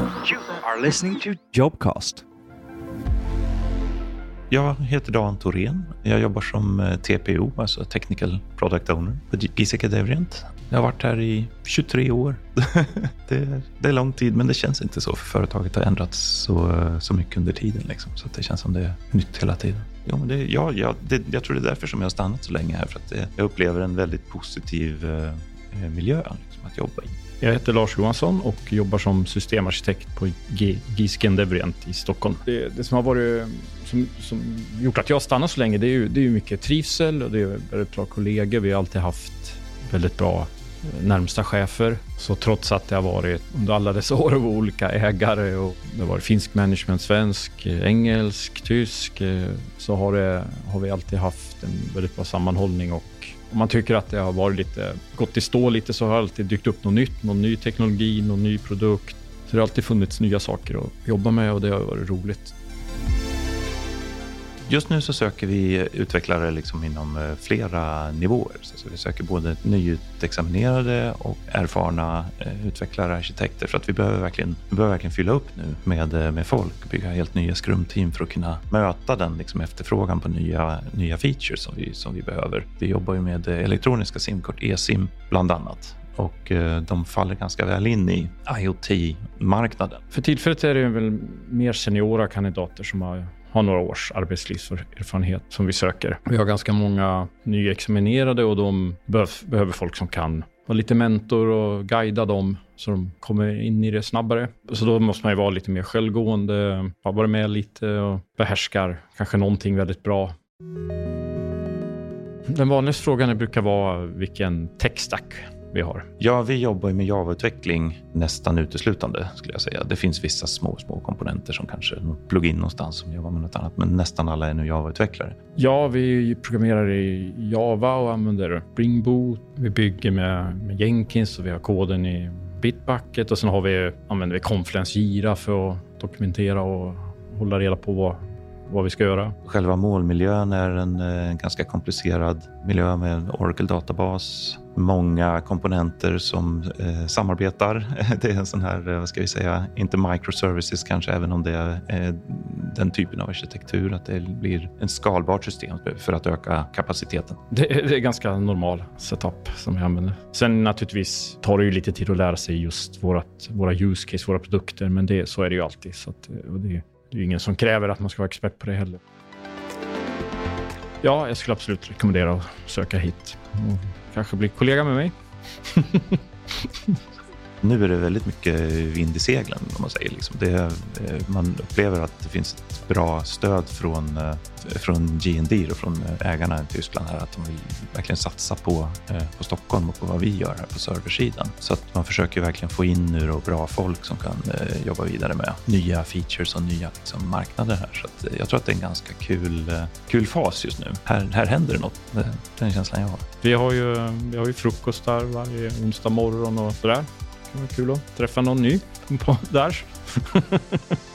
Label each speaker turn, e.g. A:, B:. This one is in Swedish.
A: You are listening to Jobcast.
B: Jag heter Dan Thorén. Jag jobbar som eh, TPO, alltså Technical Product Owner på Giesecke Devrient. Jag har varit här i 23 år. det, är, det är lång tid, men det känns inte så för företaget har ändrats så, så mycket under tiden. Liksom. Så det känns som det är nytt hela tiden. Jo, men det, ja, ja, det, jag tror det är därför som jag har stannat så länge här. För att det, jag upplever en väldigt positiv eh, miljö liksom, att jobba i.
C: Jag heter Lars Johansson och jobbar som systemarkitekt på Gisken Devrient i Stockholm. Det, det, som har varit som, som gjort att jag stannat så länge, det är ju, det är mycket trivsel och det är väldigt bra kollegor. Vi har alltid haft väldigt bra eh, närmsta chefer. Så trots att det har varit under alla dessa år av olika ägare och det har varit finsk management, svensk, eh, engelsk, tysk eh, så har, det, har vi alltid haft en väldigt bra sammanhållning och om man tycker att det har varit lite, gått i stå lite så har det alltid dykt upp något nytt, någon ny teknologi, någon ny produkt. Så det har alltid funnits nya saker att jobba med och det har varit roligt.
B: Just nu så söker vi utvecklare liksom inom eh, flera nivåer. Så vi söker både nyutexaminerade och erfarna eh, utvecklare och arkitekter för att vi behöver verkligen, vi behöver verkligen fylla upp nu med, eh, med folk, bygga helt nya skrumteam för att kunna möta den liksom efterfrågan på nya, nya features som vi, som vi behöver. Vi jobbar ju med elektroniska simkort, e-sim bland annat och de faller ganska väl in i IoT-marknaden.
C: För tillfället är det väl mer seniora kandidater som har har några års arbetslivserfarenhet som vi söker. Vi har ganska många nyexaminerade och de behöver folk som kan vara lite mentor och guida dem så de kommer in i det snabbare. Så då måste man ju vara lite mer självgående, ha varit med lite och behärskar kanske någonting väldigt bra. Den vanligaste frågan brukar vara vilken tech-stack vi har?
B: Ja, vi jobbar med Java-utveckling nästan uteslutande skulle jag säga. Det finns vissa små, små komponenter som kanske plugin någonstans som jobbar med något annat, men nästan alla är nu Java-utvecklare.
C: Ja, vi programmerar i Java och använder Spring Boot. Vi bygger med, med Jenkins och vi har koden i Bitbucket och sen har vi, använder vi Confluence Jira för att dokumentera och hålla reda på vad, vad vi ska göra.
B: Själva målmiljön är en, en ganska komplicerad miljö med en Oracle-databas, många komponenter som eh, samarbetar. Det är en sån här, eh, vad ska vi säga, inte microservices kanske, även om det är eh, den typen av arkitektur, att det blir ett skalbart system för att öka kapaciteten.
C: Det är, det är ganska normal setup som vi använder. Sen naturligtvis tar det ju lite tid att lära sig just vårat, våra use case, våra produkter, men det, så är det ju alltid. Så att, det, det är ingen som kräver att man ska vara expert på det heller. Ja, jag skulle absolut rekommendera att söka hit och kanske bli kollega med mig.
B: Nu är det väldigt mycket vind i seglen, om man säger. Liksom det, eh, man upplever att det finns ett bra stöd från, eh, från GND och från eh, ägarna i Tyskland här, att de vill verkligen satsa på, på Stockholm och på vad vi gör här på serversidan. Så att man försöker verkligen få in nu då bra folk som kan jobba vidare med nya features och nya liksom, marknader här. Så att jag tror att det är en ganska kul, kul fas just nu. Här, här händer det något. Den känslan jag har.
C: Vi har ju, vi har ju frukostar varje onsdag morgon och sådär. Det var kul att träffa någon ny på där.